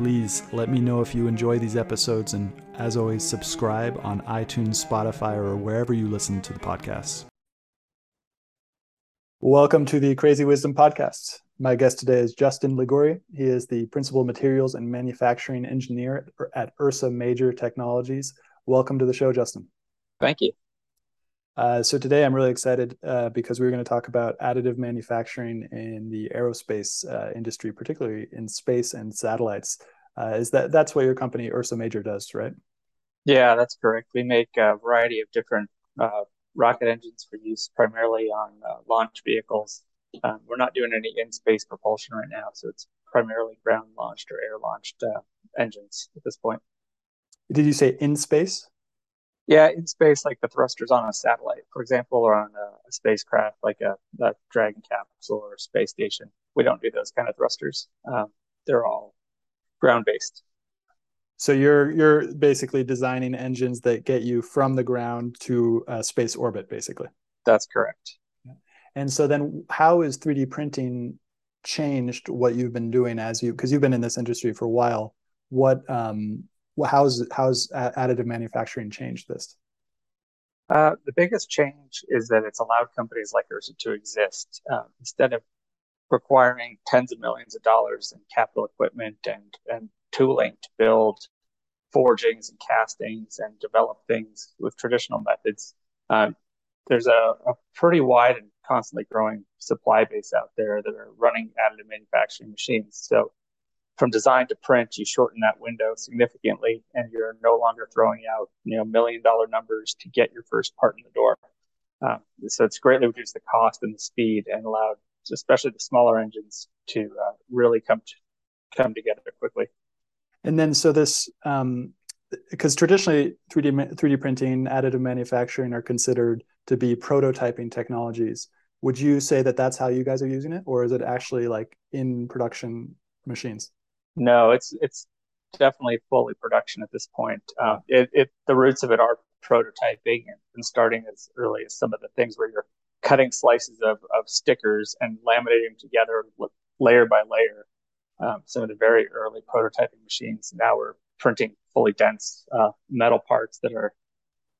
Please let me know if you enjoy these episodes, and as always, subscribe on iTunes, Spotify, or wherever you listen to the podcast. Welcome to the Crazy Wisdom Podcast. My guest today is Justin Liguri. He is the Principal Materials and Manufacturing Engineer at Ursa Major Technologies. Welcome to the show, Justin. Thank you. Uh, so today I'm really excited uh, because we're going to talk about additive manufacturing in the aerospace uh, industry, particularly in space and satellites. Uh, is that that's what your company Ursa Major does, right? Yeah, that's correct. We make a variety of different uh, rocket engines for use primarily on uh, launch vehicles. Um, we're not doing any in-space propulsion right now, so it's primarily ground-launched or air-launched engines at this point. Did you say in space? Yeah, in space, like the thrusters on a satellite, for example, or on a, a spacecraft like a, a, Dragon capsule or space station. We don't do those kind of thrusters. Um, they're all ground based. So you're you're basically designing engines that get you from the ground to uh, space orbit, basically. That's correct. And so then, how is 3D printing changed what you've been doing as you because you've been in this industry for a while? What um, how's how's additive manufacturing changed this? Uh, the biggest change is that it's allowed companies like Ursa to exist uh, instead of requiring tens of millions of dollars in capital equipment and, and tooling to build forgings and castings and develop things with traditional methods. Uh, there's a, a, pretty wide and constantly growing supply base out there that are running additive manufacturing machines. So from design to print, you shorten that window significantly, and you're no longer throwing out you know million dollar numbers to get your first part in the door. Um, so it's greatly reduced the cost and the speed, and allowed especially the smaller engines to uh, really come to, come together quickly. And then so this um, because traditionally 3D 3D printing, additive manufacturing are considered to be prototyping technologies. Would you say that that's how you guys are using it, or is it actually like in production machines? No, it's it's definitely fully production at this point. Uh, it, it the roots of it are prototyping and, and, starting as early as some of the things where you're cutting slices of, of stickers and laminating them together layer by layer. Um, some of the very early prototyping machines. Now we're printing fully dense uh, metal parts that are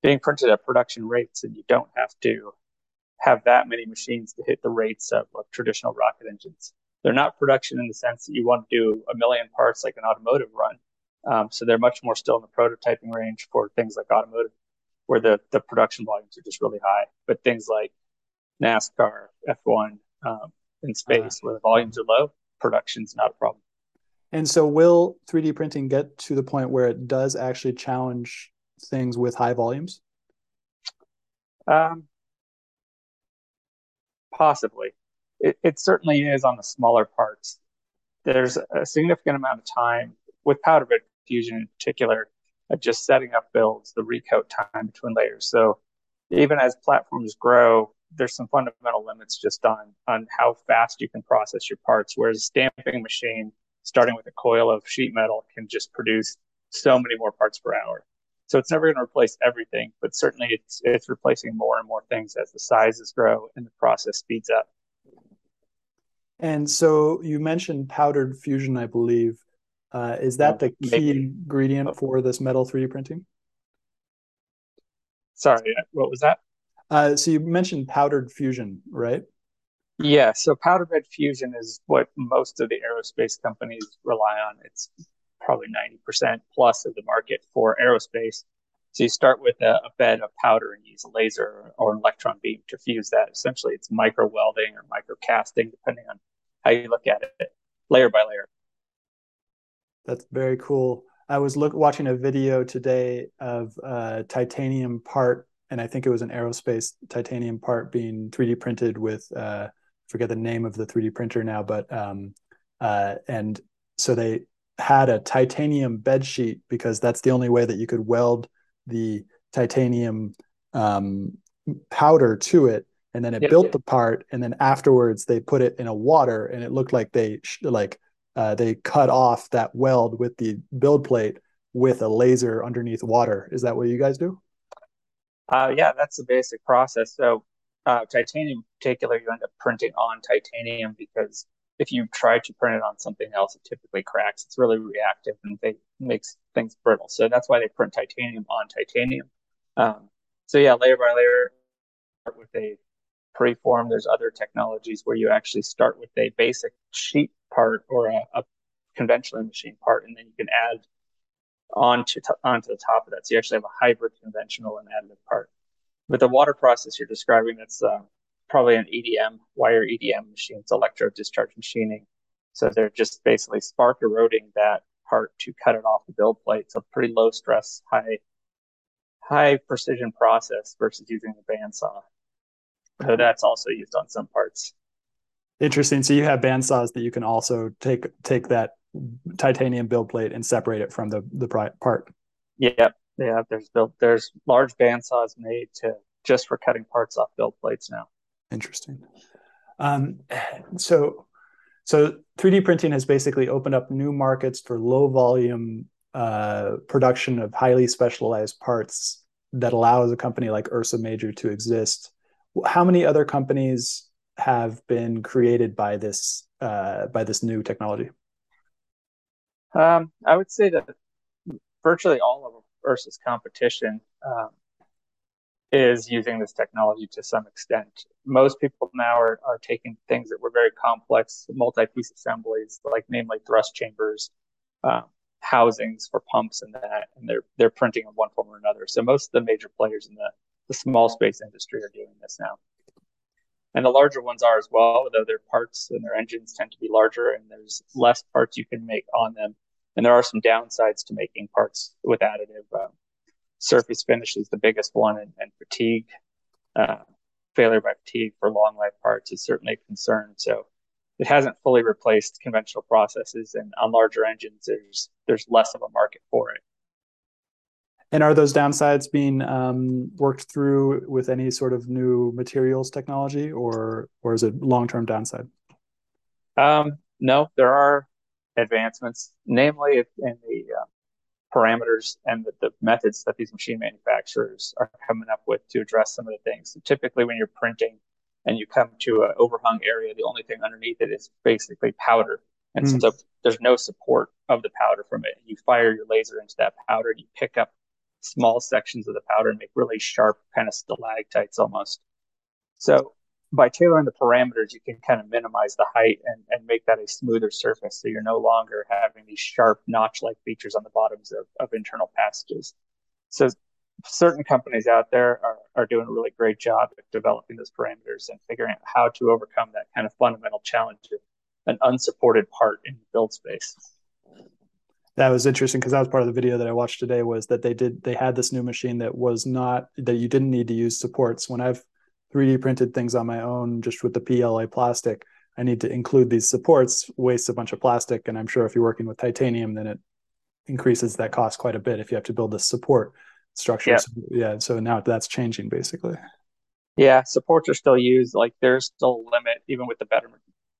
being printed at production rates, and you don't have to have that many machines to hit the rates of, of traditional rocket engines they're not production in the sense that you want to do a million parts like an automotive run. Um, so they're much more still in the prototyping range for things like automotive, where the, the production volumes are just really high. But things like NASCAR, F1, um, in space, uh, where the volumes are low, production's not a problem. And so, will 3D printing get to the point where it does actually challenge things with high volumes? Um, possibly it, it certainly is on the smaller parts. There's a significant amount of time with powder bed fusion in particular, just setting up builds, the recoat time between layers. So even as platforms grow, there's some fundamental limits just on on how fast you can process your parts. Whereas a stamping machine, starting with a coil of sheet metal, can just produce so many more parts per hour. So it's never going to replace everything, but certainly it's it's replacing more and more things as the sizes grow and the process speeds up. And so you mentioned powdered fusion, I believe. Uh, is that the key ingredient oh. for this metal 3D printing? Sorry, what was that? Uh, so you mentioned powdered fusion, right? Yeah, so powder bed fusion is what most of the aerospace companies rely on. It's probably 90% plus of the market for aerospace. So you start with a, a, bed of powder and use a laser or an electron beam to fuse that. Essentially, it's micro welding or micro casting, depending on how you look at it, layer by layer. That's very cool. I was look watching a video today of a titanium part, and I think it was an aerospace titanium part being 3D printed with uh, forget the name of the 3D printer now, but um, uh, and so they had a titanium bed sheet because that's the only way that you could weld the titanium um, powder to it and then it yep, built the part and then afterwards they put it in a water and it looked like they like uh, they cut off that weld with the build plate with a laser underneath water. Is that what you guys do? Uh, yeah that's the basic process. So uh, titanium in particular you end up printing on titanium because if you try to print it on something else it typically cracks. It's really reactive and it makes things brittle. So that's why they print titanium on titanium. Um, so yeah layer by layer with a preform. There's other technologies where you actually start with a basic sheet part or a, a conventionally machined part, and then you can add onto t- onto the top of that. So you actually have a hybrid conventional and additive part. With the water process you're describing, that's uh, probably an EDM wire EDM machine. It's electro discharge machining. So they're just basically spark eroding that part to cut it off the build plate. It's a pretty low stress, high high precision process versus using a bandsaw. So that's also used on some parts. Interesting. So you have bandsaws that you can also take take that titanium build plate and separate it from the the part. Yep. Yeah. There's built there's large bandsaws made to just for cutting parts off build plates now. Interesting. Um, so so 3D printing has basically opened up new markets for low volume uh, production of highly specialized parts that allows a company like Ursa Major to exist how many other companies have been created by this uh, by this new technology? Um, I would say that virtually all of Ursa's competition um, is using this technology to some extent. Most people now are, are taking things that were very complex, multi-piece assemblies, like namely thrust chambers, um, housings for pumps and that, and they're they're printing in one form or another. So most of the major players in the the small space industry are doing this now. And the larger ones are as well, though their parts and their engines tend to be larger and there's less parts you can make on them. And there are some downsides to making parts with additive. Um, surface finish is the biggest one, and, and fatigue, uh, failure by fatigue for long life parts is certainly a concern. So it hasn't fully replaced conventional processes, and on larger engines, there's there's less of a market for it. And are those downsides being um, worked through with any sort of new materials technology, or or is it long term downside? Um, no, there are advancements, namely in the uh, parameters and the, the, methods that these machine manufacturers are coming up with to address some of the things. So typically, when you're printing and you come to an overhung area, the only thing underneath it is basically powder. And mm. so there's no support of the powder from it. You fire your laser into that powder, and you pick up small sections of the powder and make really sharp kind of stalactites almost. So by tailoring the parameters, you can kind of minimize the height and, and make that a smoother surface. So you're no longer having these sharp notch-like features on the bottoms of, of internal passages. So certain companies out there are, are doing a really great job at developing those parameters and figuring out how to overcome that kind of fundamental challenge of an unsupported part in the build space that was interesting because that was part of the video that I watched today was that they did they had this new machine that was not that you didn't need to use supports. When I've 3D printed things on my own just with the PLA plastic, I need to include these supports, waste a bunch of plastic, and I'm sure if you're working with titanium, then it increases that cost quite a bit if you have to build this support structure. Yeah. So, yeah, so now that's changing basically. Yeah, supports are still used. Like there's still a limit, even with the better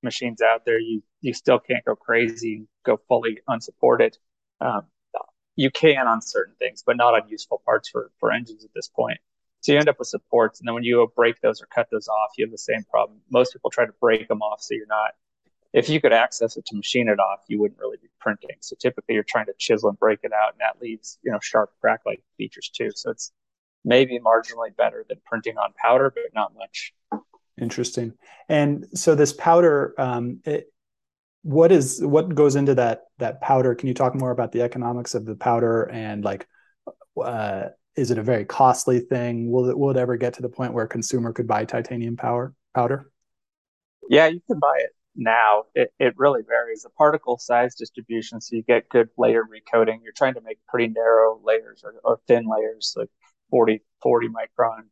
machines out there. You you still can't go crazy and go fully unsupported. Um, you can on certain things, but not on useful parts for, for engines at this point. So you end up with supports, and then when you break those or cut those off, you have the same problem. Most people try to break them off, so you're not. If you could access it to machine it off, you wouldn't really be printing. So typically, you're trying to chisel and break it out, and that leaves you know sharp crack-like features too. So it's maybe marginally better than printing on powder, but not much. Interesting. And so this powder, um, it, what is what goes into that that powder? Can you talk more about the economics of the powder and like uh, is it a very costly thing? Will it will it ever get to the point where a consumer could buy titanium power powder? Yeah you can buy it now. It, it really varies. The particle size distribution so you get good layer recoating you're trying to make pretty narrow layers or, or thin layers like 40 40 micron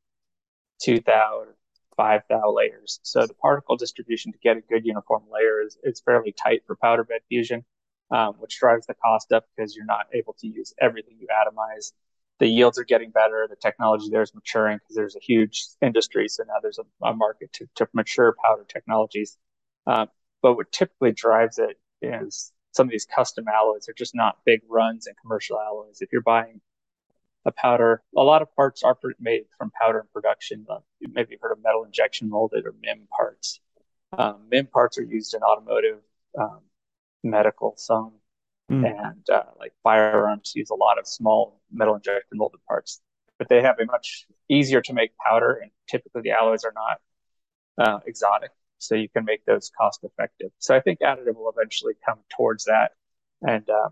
2000 five thou layers. So the particle distribution to get a good uniform layer is, is fairly tight for powder bed fusion. um, which drives the cost up because you're not able to use everything you atomize. The yields are getting better. The technology there is maturing because there's a huge industry. So now there's a, a market to, to mature powder technologies. Um, but what typically drives it is some of these custom alloys are just not big runs in commercial alloys. If you're buying a powder, a lot of parts are made from powder in production. Uh, maybe you've heard of metal injection molded or MIM parts. Um, MIM parts are used in automotive, um, medical, some, mm. and uh, like firearms use a lot of small metal injection molded parts. But they have a much easier to make powder, and typically the alloys are not uh, exotic so you can make those cost effective. So I think additive will eventually come towards that, and uh,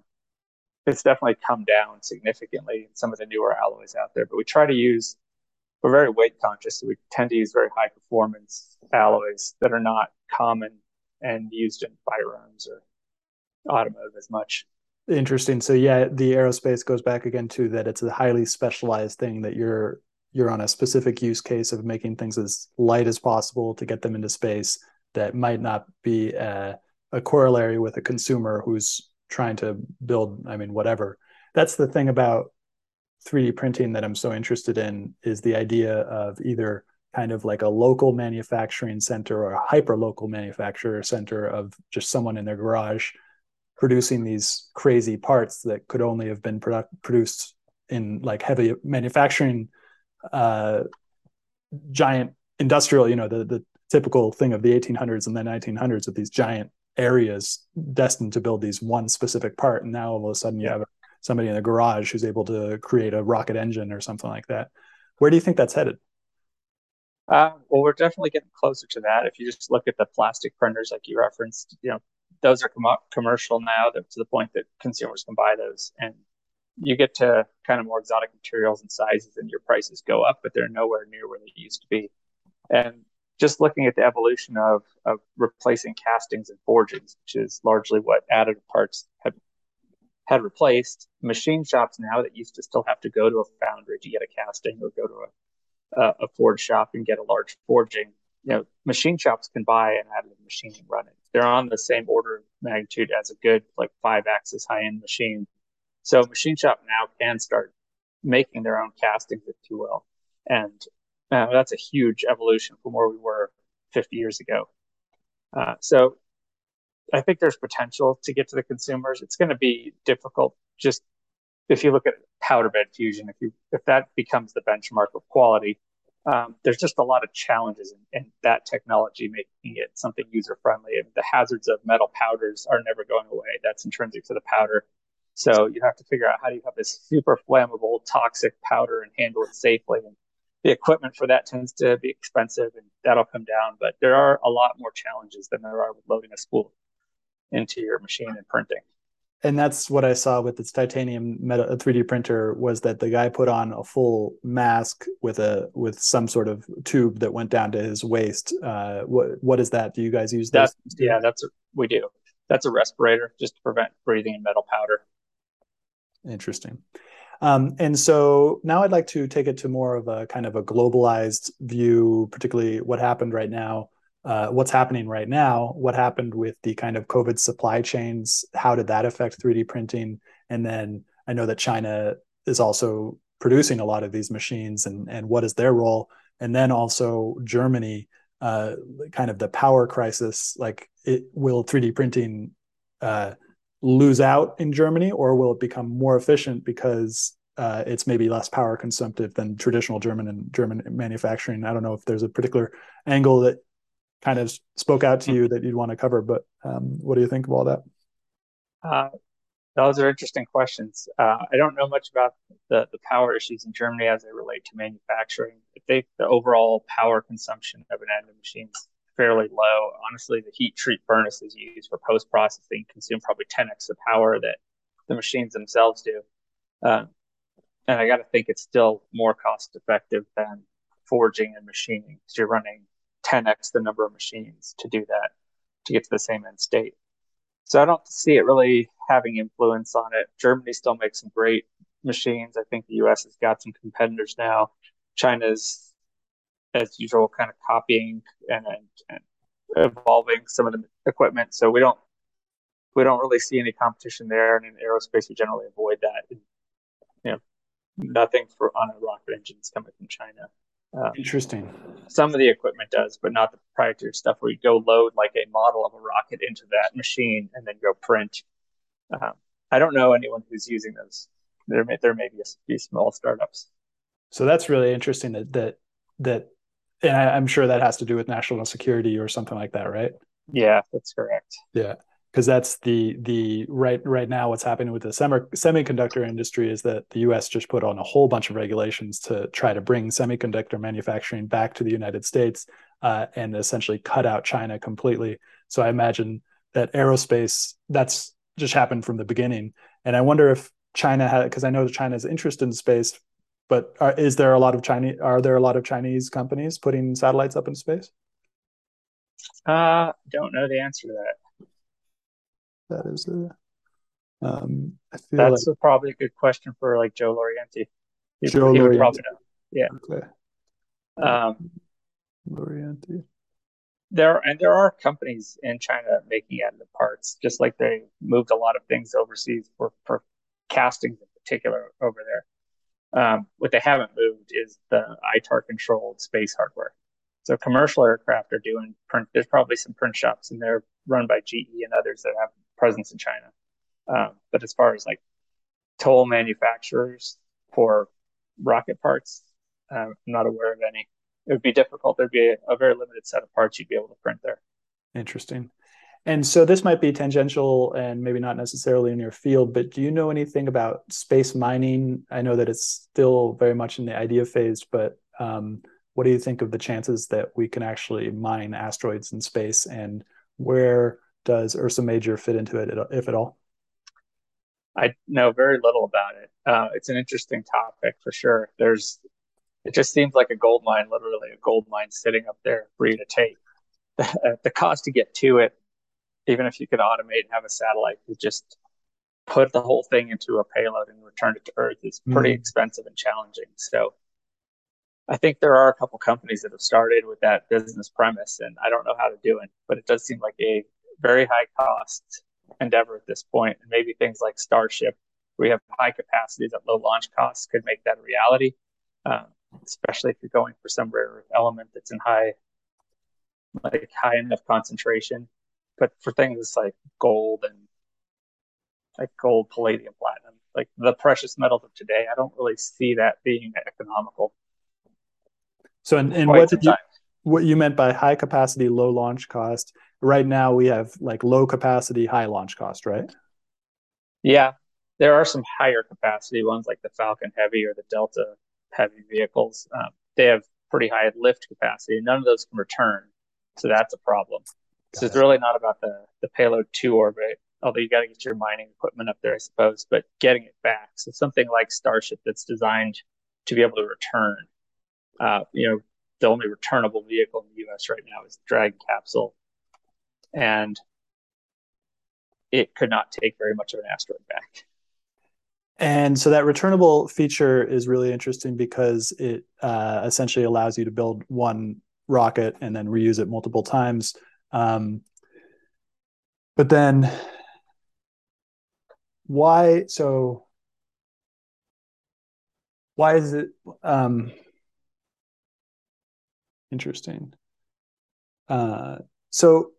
it's definitely come down significantly in some of the newer alloys out there. But we try to use we're very weight conscious, so we tend to use very high performance alloys that are not common and used in firearms or automotive as much. Interesting. So yeah, the aerospace goes back again to that it's a highly specialized thing that you're you're on a specific use case of making things as light as possible to get them into space that might not be a, a corollary with a consumer who's trying to build i mean whatever. That's the thing about 3d printing that i'm so interested in is the idea of either kind of like a local manufacturing center or a hyper local manufacturer center of just someone in their garage producing these crazy parts that could only have been produ- produced in like heavy manufacturing uh, giant industrial, you know, the the typical thing of the 1800s and the 1900s with these giant areas destined to build these one specific part, and now all of a sudden you have somebody in a garage who's able to create a rocket engine or something like that. Where do you think that's headed? Uh, well, we're definitely getting closer to that. If you just look at the plastic printers, like you referenced, you know, those are com- commercial now to the point that consumers can buy those. And you get to kind of more exotic materials and sizes and your prices go up, but they're nowhere near where they used to be. And just looking at the evolution of, of replacing castings and forgings, which is largely what additive parts had had replaced, machine shops now that used to still have to go to a foundry to get a casting or go to a, a, a forge shop and get a large forging. You know, machine shops can buy an additive machine and run it. They're on the same order of magnitude as a good like five axis high end machine so Machine Shop now can start making their own castings, if you will, and uh, that's a huge evolution from where we were 50 years ago. Uh, so I think there's potential to get to the consumers. It's going to be difficult. Just if you look at powder bed fusion, if you if that becomes the benchmark of quality, um, there's just a lot of challenges in, in that technology making it something user friendly. And the hazards of metal powders are never going away. That's intrinsic to the powder. So you have to figure out how do you have this super flammable, toxic powder and handle it safely. And the equipment for that tends to be expensive, and that'll come down. But there are a lot more challenges than there are with loading a spool into your machine and printing. And that's what I saw with this titanium metal 3D printer was that the guy put on a full mask with a with some sort of tube that went down to his waist. Uh, what what is that? Do you guys use that? Yeah, that's a, we do. That's a respirator just to prevent breathing in metal powder. Interesting. Um, and so now I'd like to take it to more of a kind of a globalized view, particularly what happened right now, uh, what's happening right now, what happened with the kind of COVID supply chains, how did that affect 3D printing? And then I know that China is also producing a lot of these machines, and and what is their role? And then also Germany, uh, kind of the power crisis. Like, it, will 3D printing uh, lose out in Germany, or will it become more efficient because uh, it's maybe less power consumptive than traditional German and German manufacturing? I don't know if there's a particular angle that kind of spoke out to you that you'd want to cover, but um, what do you think of all that? Uh, those are interesting questions. Uh, I don't know much about the, the power issues in Germany as they relate to manufacturing. I think the overall power consumption of an additive machine fairly low. Honestly, the heat treat furnaces used for post processing consume probably 10x the power that the machines themselves do. Um, and I got to think it's still more cost effective than forging and machining because you're running 10x the number of machines to do that to get to the same end state. So I don't see it really having influence on it. Germany still makes some great machines. I think the US has got some competitors now. China's as usual, kind of copying and, and, and evolving some of the equipment. So we don't we don't really see any competition there, and in aerospace we generally avoid that. You know, nothing for on a rocket engines coming from China. Um, Interesting. Some of the equipment does, but not the proprietary stuff where you go load like a model of a rocket into that machine and then go print. Um, I don't know anyone who's using those. There may there may be a few small startups. So that's really interesting that that that, and I, I'm sure that has to do with national security or something like that, right? Yeah, that's correct. Yeah because that's the the right right now what's happening with the semi, semiconductor industry is that the US just put on a whole bunch of regulations to try to bring semiconductor manufacturing back to the United States uh, and essentially cut out China completely. So I imagine that aerospace that's just happened from the beginning, and I wonder if China had because I know that China is interested in space, but are, is there a lot of Chinese are there a lot of Chinese companies putting satellites up in space? Uh, don't know the answer to that. That is a. Um, I feel That's like, a, probably a good question for like Joe Lorienti. He, Joe he Lorienti. probably know. Yeah. Okay. Um, Lorienti. There and there are companies in China making additive parts, just like they moved a lot of things overseas for for castings in particular over there. Um, what they haven't moved is the ITAR controlled space hardware. So commercial aircraft are doing print. There's probably some print shops and they're run by GE and others that have presence in China. Um, but as far as like toll manufacturers for rocket parts, um, I'm not aware of any. It would be difficult. There'd be a, a, very limited set of parts you'd be able to print there. Interesting. And so this might be tangential and maybe not necessarily in your field, but do you know anything about space mining? I know that it's still very much in the idea phase, but um, what do you think of the chances that we can actually mine asteroids in space and where does Ursa Major fit into it, if at all? I know very little about it. Uh, it's an interesting topic for sure. There's, it just seems like a gold mine, literally a gold mine sitting up there for you to take. The, the cost to get to it, even if you could automate and have a satellite to just put the whole thing into a payload and return it to Earth, is pretty mm. expensive and challenging. So I think there are a couple companies that have started with that business premise, and I don't know how to do it, but it does seem like a very high cost endeavor at this point. And maybe things like Starship, we have high capacities at low launch costs, could make that a reality, um, especially if you're going for some rare element that's in high, like high enough concentration. But for things like gold and like gold, palladium, platinum, like the precious metals of today, I don't really see that being economical. So, and, and what did you, what you meant by high capacity, low launch cost? Right now, we have like low capacity, high launch cost, right? Yeah, there are some higher capacity ones like the Falcon Heavy or the Delta Heavy vehicles. Um, they have pretty high lift capacity. None of those can return, so that's a problem. Got so it. it's really not about the the payload to orbit, although you got to get your mining equipment up there, I suppose, but getting it back. So something like Starship that's designed to be able to return uh, you know, the only returnable vehicle in the U.S. right now is the Dragon capsule, and it could not take very much of an asteroid back. And so that returnable feature is really interesting because it uh, essentially allows you to build one rocket and then reuse it multiple times. Um, but then, why? So, why is it? Um, Interesting. Uh, so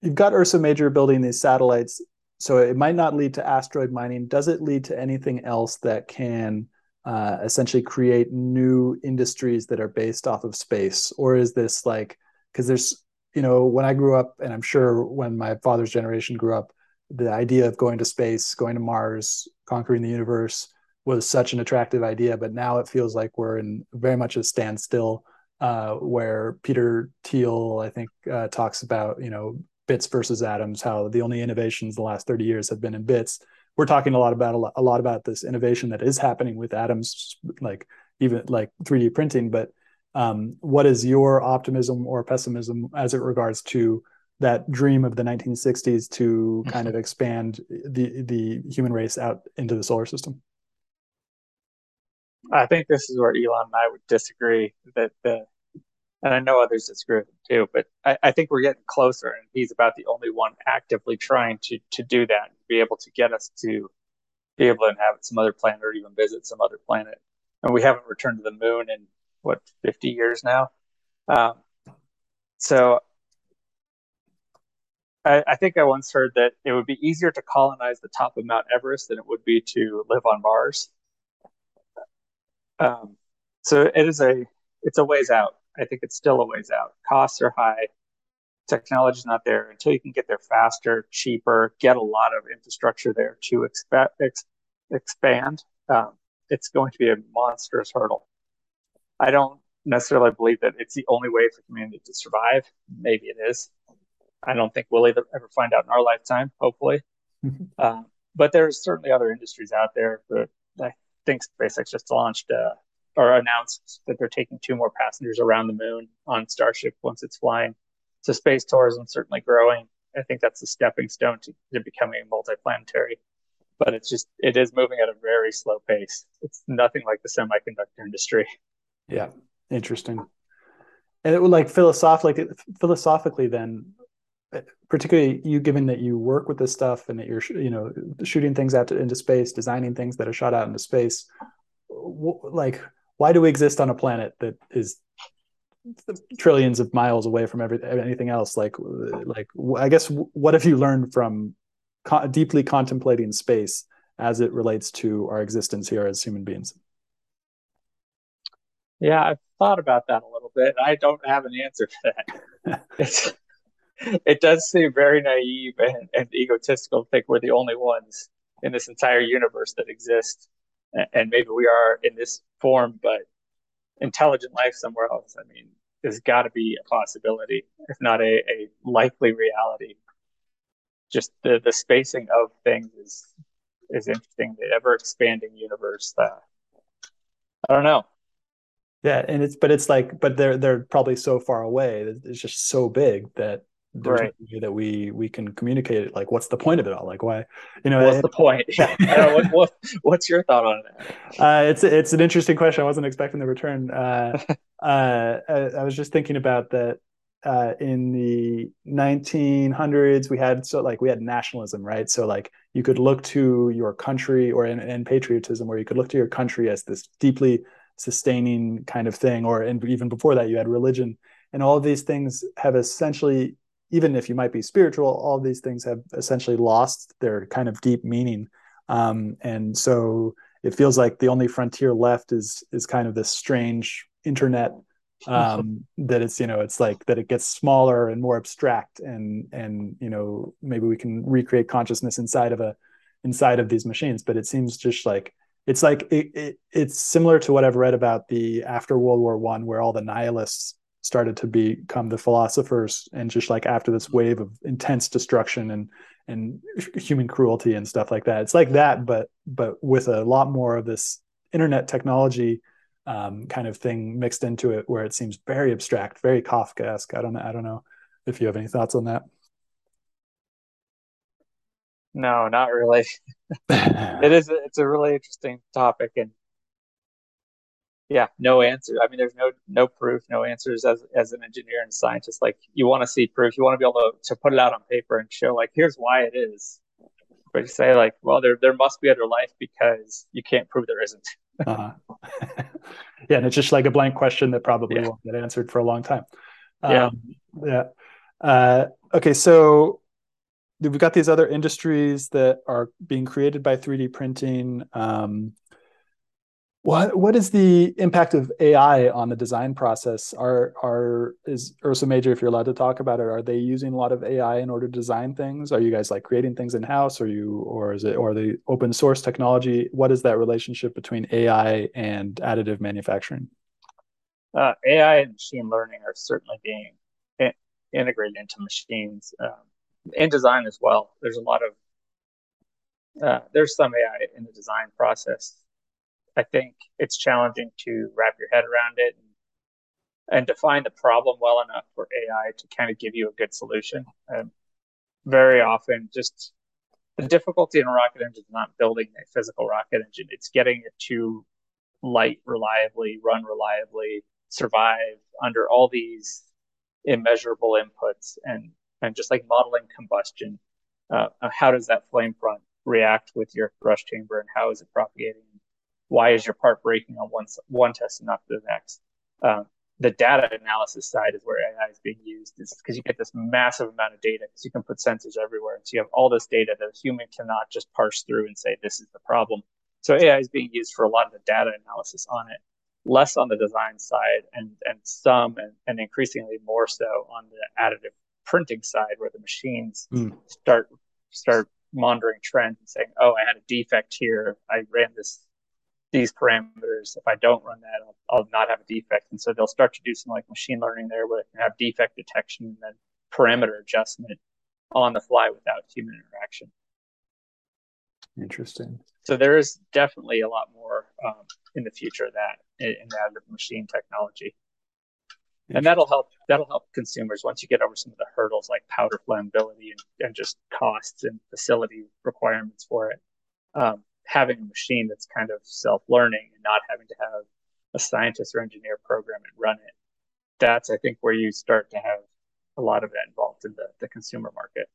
you've got Ursa Major building these satellites. So it might not lead to asteroid mining. Does it lead to anything else that can uh, essentially create new industries that are based off of space? Or is this like, because there's, you know, when I grew up, and I'm sure when my father's generation grew up, the idea of going to space, going to Mars, conquering the universe was such an attractive idea. But now it feels like we're in very much a standstill uh, where Peter Thiel, I think, uh, talks about you know bits versus atoms, how the only innovations the last 30 years have been in bits. We're talking a lot about a lot, a lot about this innovation that is happening with atoms, like even like 3D printing. But um, what is your optimism or pessimism as it regards to that dream of the 1960s to kind of expand the the human race out into the solar system? I think this is where Elon and I would disagree that the and I know others disagree with him too, but I, I, think we're getting closer, and he's about the only one actively trying to to do that, and be able to get us to be able to inhabit some other planet or even visit some other planet. And we haven't returned to the moon in what 50 years now. Um, so I, I, think I once heard that it would be easier to colonize the top of Mount Everest than it would be to live on Mars. Um, so it is a it's a ways out. I think it's still a ways out. Costs are high. Technology's not there until you can get there faster, cheaper, get a lot of infrastructure there to ex- expand. Um, it's going to be a monstrous hurdle. I don't necessarily believe that it's the only way for humanity to survive. Maybe it is. I don't think we'll either, ever find out in our lifetime, hopefully. Mm-hmm. Um, but there's certainly other industries out there. But I think SpaceX just launched uh, or announced that they're taking two more passengers around the moon on Starship once it's flying. So space tourism certainly growing. I think that's a stepping stone to, to becoming multiplanetary. But it's just it is moving at a very slow pace. It's nothing like the semiconductor industry. Yeah, interesting. And it would like philosophically, philosophically, then, particularly you, given that you work with this stuff and that you're, you know, shooting things out to, into space, designing things that are shot out into space, like why do we exist on a planet that is trillions of miles away from every, anything else? Like like i guess what have you learned from co- deeply contemplating space as it relates to our existence here as human beings yeah i've thought about that a little bit i don't have an answer for that it does seem very naive and, and egotistical to think we're the only ones in this entire universe that exist and maybe we are in this form, but intelligent life somewhere else. I mean, there's got to be a possibility, if not a, a likely reality. Just the, the spacing of things is is interesting. The ever expanding universe. Uh, I don't know. Yeah, and it's but it's like but they're they're probably so far away. It's just so big that there's right. no way that we we can communicate it. Like, what's the point of it all? Like, why? You know, what's it, the point? Yeah. what, what, what's your thought on it? Uh, it's it's an interesting question. I wasn't expecting the return. Uh, uh, I, I, was just thinking about that. Uh, in the 1900s, we had so like we had nationalism, right? So like you could look to your country, or in, in patriotism, where you could look to your country as this deeply sustaining kind of thing, or and even before that, you had religion, and all of these things have essentially even if you might be spiritual, all these things have essentially lost their kind of deep meaning. Um, and so it feels like the only frontier left is is kind of this strange internet um, that it's you know it's like that it gets smaller and more abstract and and you know maybe we can recreate consciousness inside of a inside of these machines but it seems just like it's like it, it, it's similar to what i've read about the after world war one where all the nihilists started to become the philosophers and just like after this wave of intense destruction and and human cruelty and stuff like that. It's like that but but with a lot more of this internet technology um, kind of thing mixed into it where it seems very abstract very kafkaesque. I don't know i don't know if you have any thoughts on that no not really. It is it's a really interesting topic and yeah no answer. I mean there's no no proof no answers as as an engineer and scientist. Like you want to see proof. You want to be able to, to put it out on paper and show like here's why it is. But you say like well there there must be other life because you can't prove there isn't. Uh-huh. yeah and it's just like a blank question that probably yeah. won't get answered for a long time. Yeah. Um, yeah. Uh, okay so we've got these other industries that are being created by 3d printing um, what what is the impact of AI on the design process? Are are is Ursa Major, if you're allowed to talk about it, are they using a lot of AI in order to design things? Are you guys like creating things in house, or you, or is it, or the open source technology? What is that relationship between AI and additive manufacturing? Uh, AI and machine learning are certainly being in, integrated into machines um, in design as well. There's a lot of uh, there's some AI in the design process I think it's challenging to wrap your head around it and, and define the problem well enough for AI to kind of give you a good solution. And very often, just the difficulty in a rocket engine is not building a physical rocket engine; it's getting it to light reliably, run reliably, survive under all these immeasurable inputs and and just like modeling combustion uh, how does that flame front react with your thrust chamber and how is it propagating why is your part breaking on one one test and not the next um, the data analysis side is where AI is being used is because you get this massive amount of data because you can put sensors everywhere. And so you have all this data that a human cannot just parse through and say, this is the problem. So AI is being used for a lot of the data analysis on it, less on the design side and, and some and, and increasingly more so on the additive printing side where the machines mm. start start monitoring trends and saying, oh, I had a defect here. I ran this these parameters. If I don't run that, I'll, I'll, not have a defect. And so they'll start to do some like machine learning there where they can have defect detection and then parameter adjustment on the fly without human interaction. Interesting. So there is definitely a lot more um, in the future of that in, in additive machine technology. And that'll help. That'll help consumers once you get over some of the hurdles like powder flammability and, and just costs and facility requirements for it. Um, having a machine that's kind of self-learning and not having to have a scientist or engineer program and run it that's i think where you start to have a lot of that involved in the, the consumer market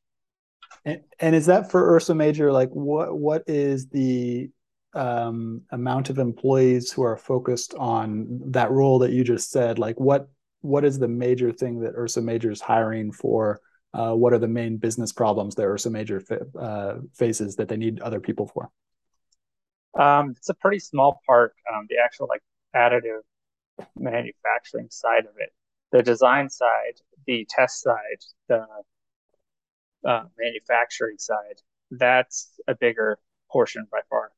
and, and is that for ursa major like what what is the um, amount of employees who are focused on that role that you just said like what what is the major thing that ursa major is hiring for uh, what are the main business problems that ursa major fa- uh, faces that they need other people for um, it's a pretty small part, um, the actual like additive manufacturing side of it. The design side, the test side, the uh, manufacturing side, that's a bigger portion by far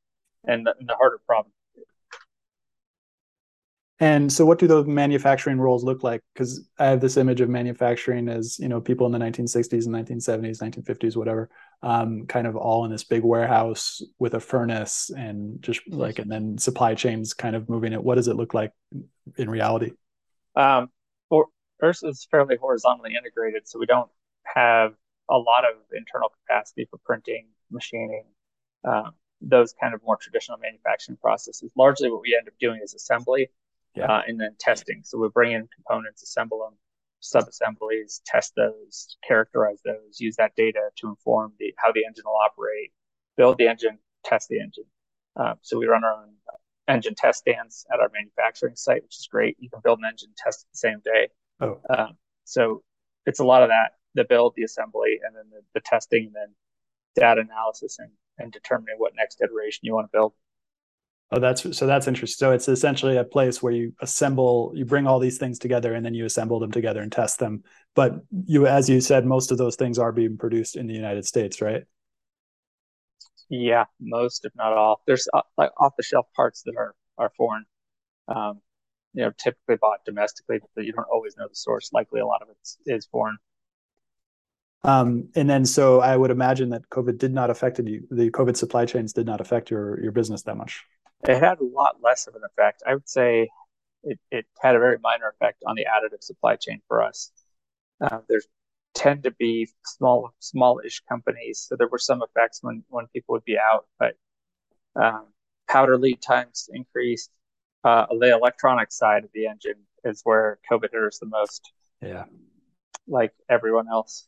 and the, and the harder problem. And so, what do those manufacturing roles look like? Because I have this image of manufacturing as you know people in the 1960s and 1970s, 1950s, whatever, um, kind of all in this big warehouse with a furnace and just like, and then supply chains kind of moving it. What does it look like in reality? Um, Ursa is fairly horizontally integrated, so we don't have a lot of internal capacity for printing, machining, um, those kind of more traditional manufacturing processes. Largely, what we end up doing is assembly yeah. uh, and then testing. So we bring in components, assemble them, sub-assemblies, test those, characterize those, use that data to inform the how the engine will operate, build the engine, test the engine. Um, so we run our own engine test stands at our manufacturing site, which is great. You can build an engine, test it the same day. Oh. Um, so it's a lot of that, the build, the assembly, and then the, the testing, and then data analysis and, and determining what next iteration you want to build. Oh, that's so that's interesting. So it's essentially a place where you assemble, you bring all these things together, and then you assemble them together and test them. But you, as you said, most of those things are being produced in the United States, right? Yeah, most, if not all. There's uh, like off-the-shelf parts that are are foreign. Um, you know, typically bought domestically, but you don't always know the source. Likely, a lot of it is foreign. Um, and then, so I would imagine that COVID did not affect you. The COVID supply chains did not affect your your business that much. It had a lot less of an effect. I would say it, it had a very minor effect on the additive supply chain for us. Uh, there's tend to be small, smallish companies, so there were some effects when when people would be out, but um, powder lead times increased. Uh, the electronic side of the engine is where COVID hurt us the most. Yeah, like everyone else.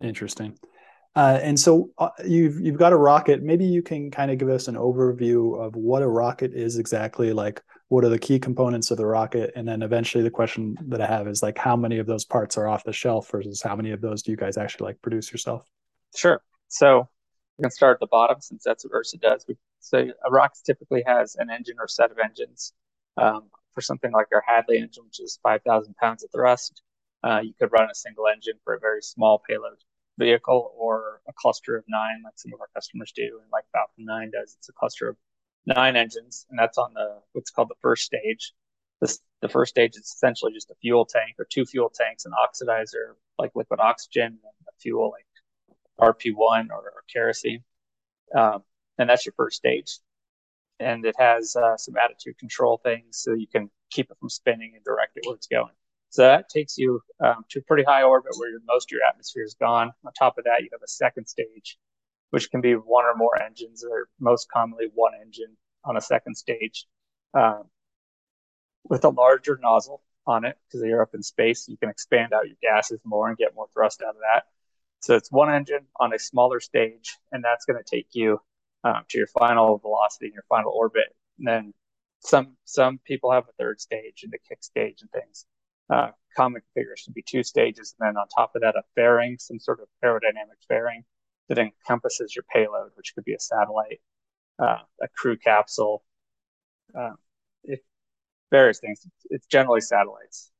Interesting. Uh, and so uh, you've you've got a rocket. Maybe you can kind of give us an overview of what a rocket is exactly. Like, what are the key components of the rocket? And then eventually, the question that I have is like, how many of those parts are off the shelf versus how many of those do you guys actually like produce yourself? Sure. So we can start at the bottom since that's what Ursa does. We, so a rocket typically has an engine or set of engines. Um, for something like our Hadley engine, which is 5,000 pounds of thrust, uh, you could run a single engine for a very small payload vehicle or a cluster of nine, like some of our customers do, and like Falcon 9 does. It's a cluster of nine engines, and that's on the what's called the first stage. This, the first stage is essentially just a fuel tank or two fuel tanks, an oxidizer like liquid oxygen, and a fuel like RP1 or, or kerosene. Um, and that's your first stage. And it has uh, some attitude control things so you can keep it from spinning and direct it where it's going. So that takes you um, to a pretty high orbit where most of your atmosphere is gone. On top of that, you have a second stage, which can be one or more engines, or most commonly one engine on a second stage. Um, with a larger nozzle on it because you're up in space. You can expand out your gases more and get more thrust out of that. So it's one engine on a smaller stage, and that's going to take you um, to your final velocity and your final orbit. And then some some people have a third stage and a kick stage and things. Uh, common configuration would be two stages, and then on top of that, a fairing, some sort of aerodynamic fairing that encompasses your payload, which could be a satellite, uh, a crew capsule, uh, it, various things. It's generally satellites.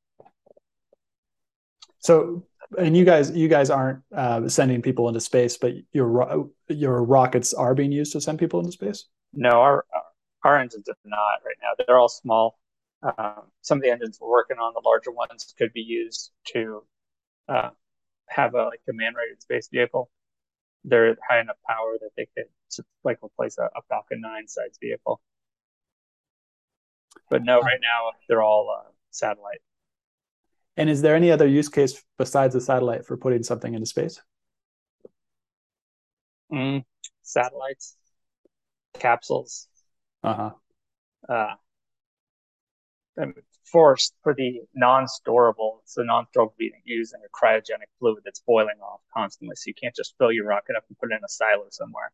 So, and you guys, you guys aren't uh, sending people into space, but your your rockets are being used to send people into space. No, our our engines are not right now. They're all small. Um, some of the engines we're working on, the larger ones, could be used to uh, have a like a man-rated space vehicle. They're high enough power that they could like replace a, a Falcon 9 size vehicle. But no, right now they're all uh, satellite. And is there any other use case besides a satellite for putting something into space? Mm, satellites, capsules. Uh-huh. Uh For for the non-storable, the non-storable being using a cryogenic fluid that's boiling off constantly, so you can't just fill your rocket up and put it in a silo somewhere.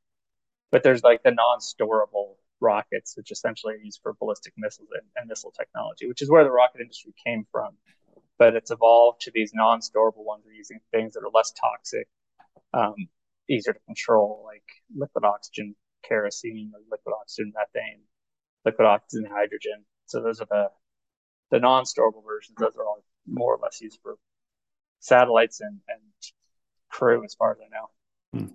But there's like the non-storable rockets, which essentially are used for ballistic missiles and, and missile technology, which is where the rocket industry came from. But it's evolved to these non-storable ones. We're using things that are less toxic, um, easier to control, like liquid oxygen kerosene or liquid oxygen methane, liquid oxygen hydrogen. So those are the the non-storable versions. Those are all more or less used for satellites and, and crew, as far as I know. Hmm.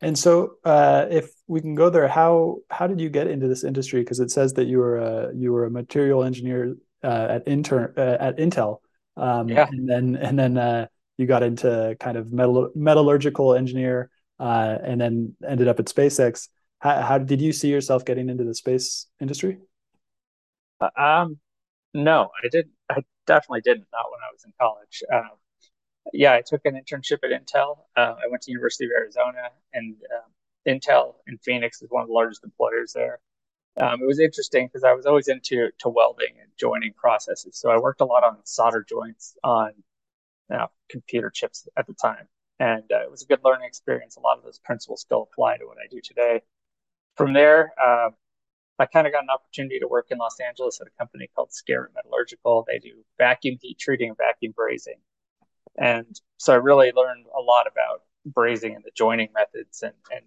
And so, uh, if we can go there, how how did you get into this industry? Because it says that you were a you were a material engineer uh, at intern uh, at Intel, um, yeah. and then and then uh, you got into kind of metal, metallurgical engineer, uh, and then ended up at SpaceX. How, how did you see yourself getting into the space industry? Uh, um, no, I did. I definitely didn't. Not when I was in college. Um, yeah, I took an internship at Intel. Uh, I went to University of Arizona, and um, Intel in Phoenix is one of the largest employers there. Um, it was interesting because I was always into to welding and joining processes. So I worked a lot on solder joints on you know, computer chips at the time, and uh, it was a good learning experience. A lot of those principles still apply to what I do today. From there, uh, I kind of got an opportunity to work in Los Angeles at a company called Scarrott Metallurgical. They do vacuum heat treating and vacuum brazing. And so I really learned a lot about brazing and the joining methods and, and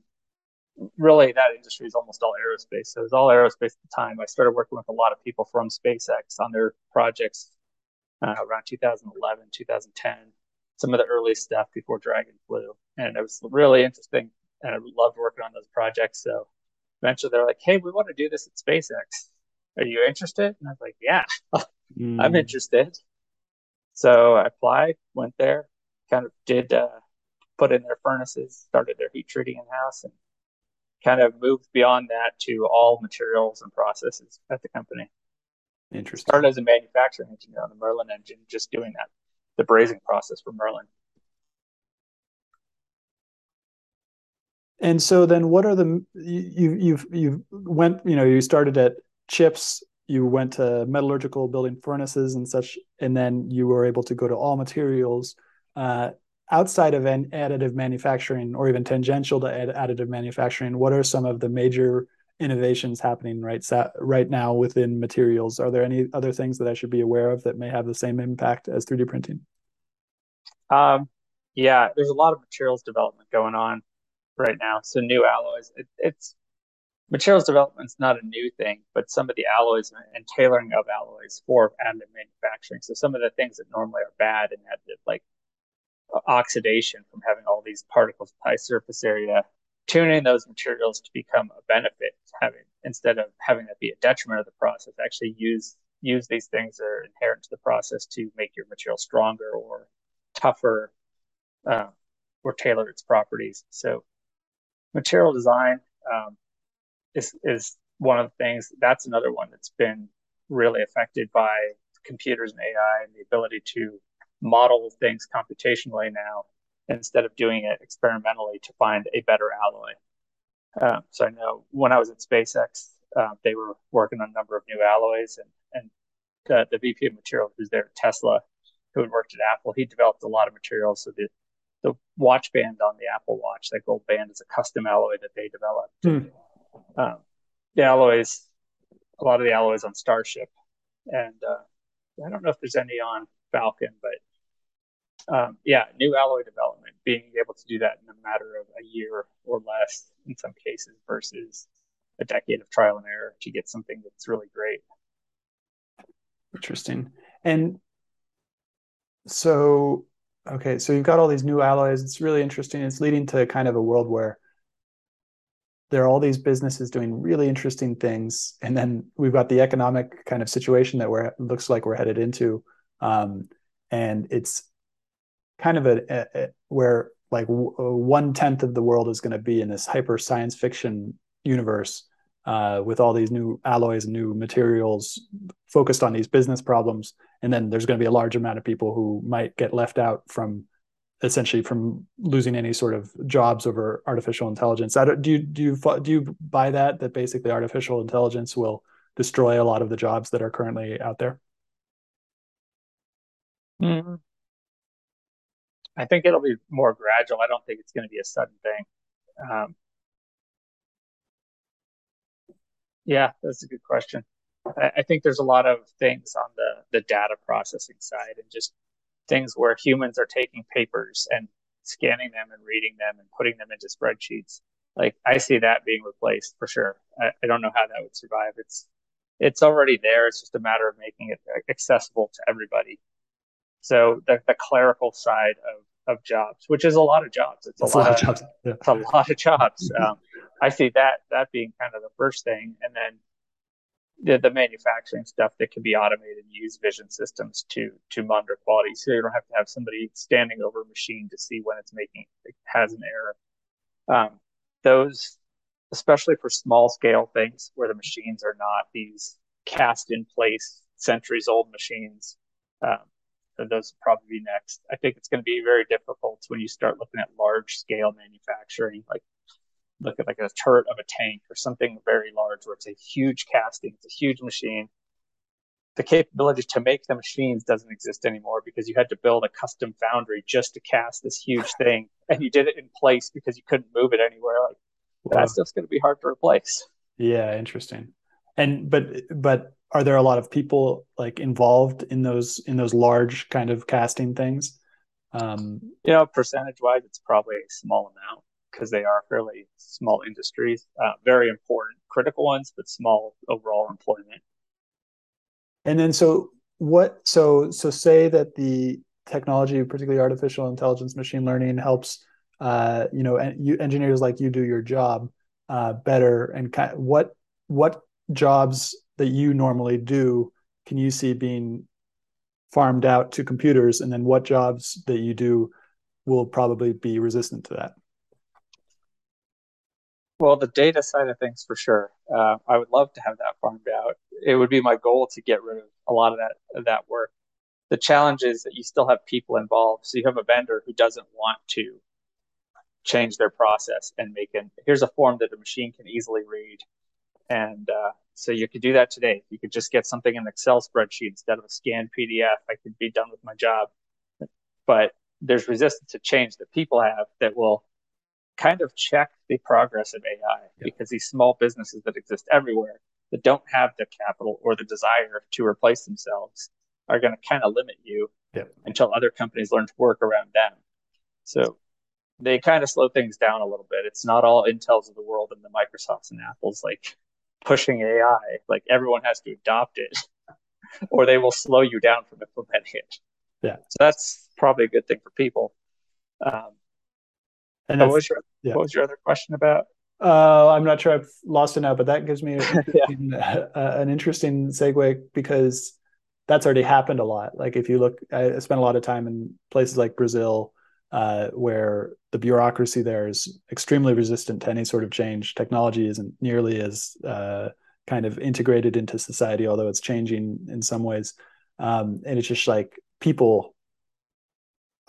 really that industry is almost all aerospace. So it was all aerospace at the time. I started working with a lot of people from SpaceX on their projects uh, around 2011, 2010, some of the early stuff before Dragon flew. And it was really interesting. And I loved working on those projects. So eventually they're like, hey, we want to do this at SpaceX. Are you interested? And I was like, yeah, mm. I'm interested. So I applied, went there, kind of did uh, put in their furnaces, started their heat treating in house, and kind of moved beyond that to all materials and processes at the company. Interesting. Started as a manufacturing engineer on the Merlin engine, just doing that, the brazing process for Merlin. And so then, what are the you you've you've went you know you started at chips you went to metallurgical building furnaces and such, and then you were able to go to all materials. Uh, outside of an additive manufacturing or even tangential to additive manufacturing, what are some of the major innovations happening right right now within materials? Are there any other things that I should be aware of that may have the same impact as 3D printing? Um, yeah, there's a lot of materials development going on right now. So new alloys, it, it's materials development is not a new thing, but some of the alloys and tailoring of alloys for additive manufacturing. So some of the things that normally are bad in additive, like oxidation from having all these particles high surface area, tuning those materials to become a benefit, having instead of having that be a detriment of the process, actually use use these things that are inherent to the process to make your material stronger or tougher uh, or tailor its properties. So material design um, is is one of the things. That's another one that's been really affected by computers and AI and the ability to model things computationally now instead of doing it experimentally to find a better alloy. Um, so I know when I was at SpaceX, uh, they were working on a number of new alloys and, and the, the VP of material who's there at Tesla, who had worked at Apple. He developed a lot of materials. So the the watch band on the Apple Watch, that gold band, is a custom alloy that they developed. Hmm. Um, the alloys, a lot of the alloys on Starship, and uh, I don't know if there's any on Falcon, but um, yeah, new alloy development, being able to do that in a matter of a year or less in some cases versus a decade of trial and error to get something that's really great. Interesting. And so, okay, so you've got all these new alloys. It's really interesting. It's leading to kind of a world where there are all these businesses doing really interesting things, and then we've got the economic kind of situation that we're looks like we're headed into, um, and it's kind of a, a, a where like w- one tenth of the world is going to be in this hyper science fiction universe uh, with all these new alloys and new materials focused on these business problems. And then there's going to be a large amount of people who might get left out from essentially from losing any sort of jobs over artificial intelligence. do you do you do you buy that that basically artificial intelligence will destroy a lot of the jobs that are currently out there? Mm-hmm. I think it'll be more gradual. I don't think it's going to be a sudden thing. Um, Yeah, that's a good question. I, I think there's a lot of things on the the data processing side and just things where humans are taking papers and scanning them and reading them and putting them into spreadsheets. Like I see that being replaced for sure. I, I don't know how that would survive. It's it's already there. It's just a matter of making it accessible to everybody. So the, the clerical side of of jobs, which is a lot of jobs. It's a, lot, lot, of jobs. Yeah. It's a lot of jobs. Um, I see that that being kind of the first thing, and then the, the manufacturing stuff that can be automated and use vision systems to to monitor quality, so you don't have to have somebody standing over a machine to see when it's making it has an error. Um, those, especially for small scale things where the machines are not these cast in place centuries old machines. Um, those probably be next. I think it's going to be very difficult when you start looking at large scale manufacturing, like look at like a turret of a tank or something very large where it's a huge casting, it's a huge machine. The capability to make the machines doesn't exist anymore because you had to build a custom foundry just to cast this huge thing, and you did it in place because you couldn't move it anywhere. Like wow. that stuff's going to be hard to replace. Yeah, interesting. And but but are there a lot of people like involved in those in those large kind of casting things? Um, you know, percentage wise, it's probably a small amount because they are fairly small industries, uh, very important, critical ones, but small overall employment. And then, so what? So, so say that the technology, particularly artificial intelligence, machine learning, helps uh, you know en- you, engineers like you do your job uh, better. And kind of what what jobs that you normally do can you see being farmed out to computers, and then what jobs that you do will probably be resistant to that? Well, the data side of things for sure. Uh, I would love to have that farmed out. It would be my goal to get rid of a lot of that of that work. The challenge is that you still have people involved. So you have a vendor who doesn't want to change their process and make an here's a form that a machine can easily read. And uh, so you could do that today. You could just get something in an Excel spreadsheet instead of a scanned PDF. I could be done with my job. But there's resistance to change that people have that will kind of check the progress of AI yeah. because these small businesses that exist everywhere that don't have the capital or the desire to replace themselves are going to kind of limit you yeah. until other companies learn to work around them. So they kind of slow things down a little bit. It's not all Intels of the world and the Microsofts and Apples like pushing AI. Like everyone has to adopt it, or they will slow you down from implementing it. Yeah. So that's probably a good thing for people. Um, and what was your yeah. what was your other question about? Uh, I'm not sure I've lost it now, but that gives me yeah. uh, an interesting segue because that's already happened a lot. Like if you look, I spent a lot of time in places like Brazil, uh, where the bureaucracy there is extremely resistant to any sort of change. Technology isn't nearly as uh, kind of integrated into society, although it's changing in some ways. Um, and it's just like people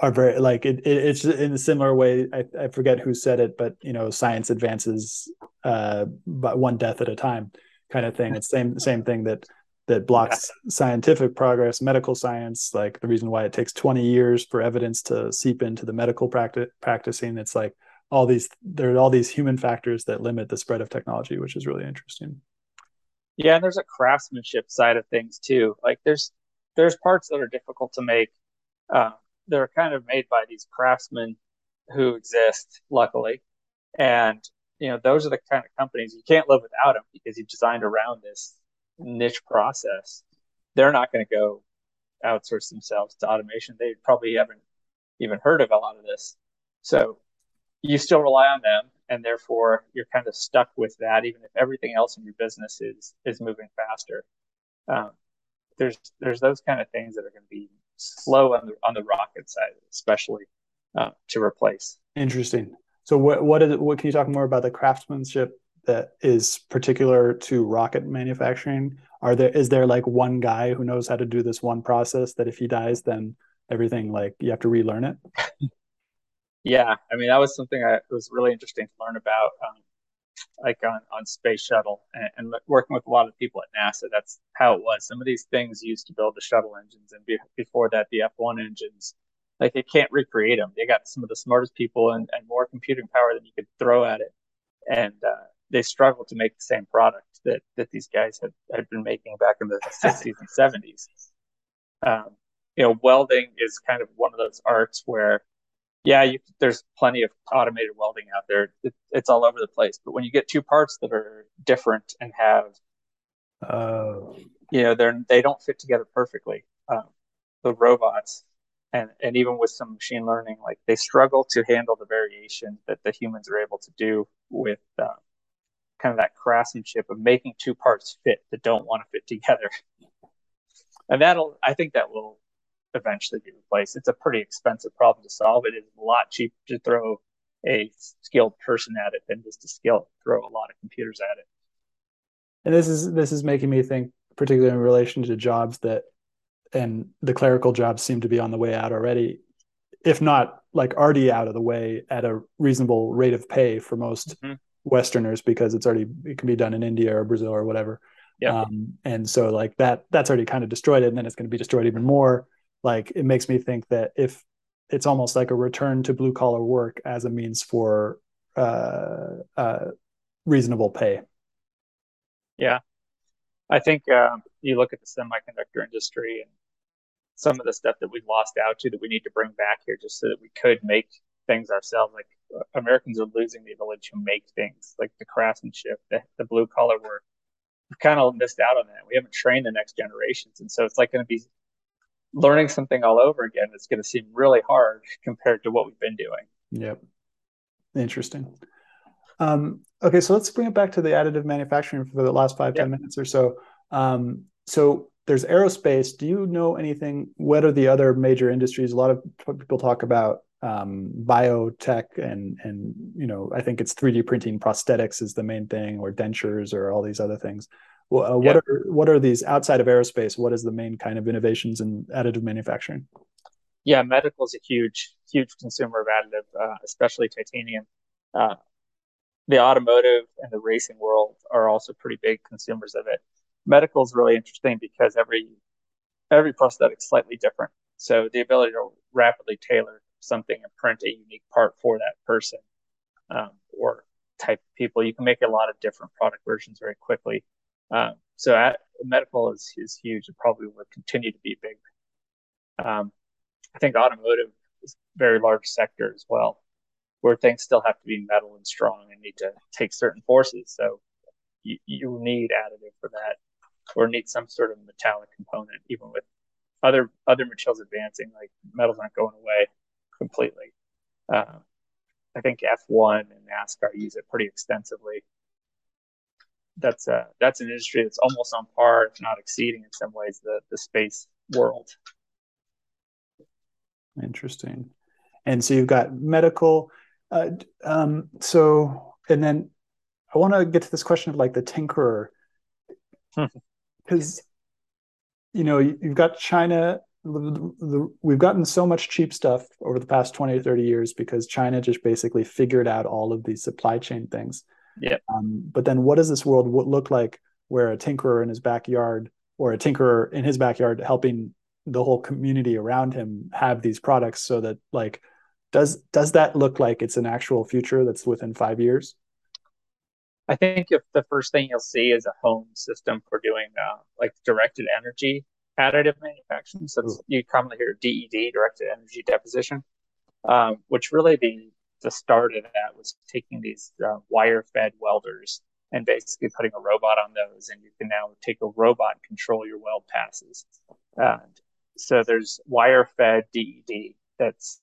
are very like it, it, it's in a similar way I, I forget who said it but you know science advances uh but one death at a time kind of thing it's same the same thing that that blocks yeah. scientific progress, medical science, like the reason why it takes 20 years for evidence to seep into the medical practice practicing. It's like all these there are all these human factors that limit the spread of technology, which is really interesting. Yeah, and there's a craftsmanship side of things too. Like there's there's parts that are difficult to make. Uh, they're kind of made by these craftsmen who exist, luckily, and you know those are the kind of companies you can't live without them because you've designed around this niche process. They're not going to go outsource themselves to automation. They probably haven't even heard of a lot of this. So you still rely on them and therefore you're kind of stuck with that even if everything else in your business is is moving faster um, there's there's those kind of things that are going to be slow on the on the rocket side especially uh, to replace. Interesting. So what what is it, what can you talk more about the craftsmanship that is particular to rocket manufacturing? Are there is there like one guy who knows how to do this one process that if he dies then everything like you have to relearn it? Yeah, I mean that was something that was really interesting to learn about, um, like on on space shuttle and, and, working with a lot of people at NASA. That's how it was. Some of these things used to build the shuttle engines, and be, before that, the F one engines. Like they can't recreate them. They got some of the smartest people and, and more computing power than you could throw at it, and uh, they struggle to make the same product that that these guys had had been making back in the sixties and seventies. Um, you know, welding is kind of one of those arts where yeah, you, there's plenty of automated welding out there. It, it's all over the place. But when you get two parts that are different and have, uh, you know, they're they don't fit together perfectly. Um, the robots and and even with some machine learning, like they struggle to handle the variation that the humans are able to do with uh, kind of that craftsmanship of making two parts fit that don't want to fit together. And that'll, I think that will eventually be replaced. It's a pretty expensive problem to solve. It is a lot cheaper to throw a skilled person at it than just to skill throw a lot of computers at it. And this is this is making me think, particularly in relation to jobs that, and the clerical jobs seem to be on the way out already, if not like already out of the way at a reasonable rate of pay for most mm-hmm. Westerners because it's already it can be done in India or Brazil or whatever. Yeah. Um, and so like that that's already kind of destroyed it, and then it's going to be destroyed even more like it makes me think that if it's almost like a return to blue collar work as a means for uh, uh, reasonable pay. Yeah, I think um, you look at the semiconductor industry and some of the stuff that we've lost out to that we need to bring back here just so that we could make things ourselves. Like Americans are losing the ability to make things, like the craftsmanship, the, the blue collar work. We've kind of missed out on that. We haven't trained the next generations, and so it's like going to be learning something all over again is going to seem really hard compared to what we've been doing. Yep. Interesting. Um, okay, so let's bring it back to the additive manufacturing for the last five yep. ten minutes or so. Um, so there's aerospace. Do you know anything? What are the other major industries? A lot of people talk about um, biotech and and you know I think it's 3D printing prosthetics is the main thing, or dentures, or all these other things. Uh, what yeah. are what are these outside of aerospace? What is the main kind of innovations in additive manufacturing? Yeah, medical is a huge huge consumer of additive, uh, especially titanium. Uh, the automotive and the racing world are also pretty big consumers of it. Medical is really interesting because every every prosthetic is slightly different. So the ability to rapidly tailor something and print a unique part for that person um, or type of people, you can make a lot of different product versions very quickly. Um, so at, medical is, is huge and probably will continue to be big. Um, I think automotive is a very large sector as well, where things still have to be metal and strong and need to take certain forces. So you, you need additive for that, or need some sort of metallic component, even with other other materials advancing. Like metals aren't going away completely. Uh, I think F1 and NASCAR use it pretty extensively that's a that's an industry that's almost on par, if not exceeding in some ways, the the space world. Interesting. And so you've got medical. Uh, um, so and then I want to get to this question of like the tinkerer, because you know you've got China. The, the, we've gotten so much cheap stuff over the past 20 or 30 years because China just basically figured out all of these supply chain things. Yeah. Um, but then what does this world look like where a tinkerer in his backyard or a tinkerer in his backyard helping the whole community around him have these products so that like does does that look like it's an actual future that's within five years? I think if the first thing you'll see is a home system for doing uh, like directed energy additive manufacturing. So you commonly hear ded directed energy deposition um, which really the the start of that was taking these uh, wire fed welders and basically putting a robot on those and you can now take a robot and control your weld passes and so there's wire fed DED that's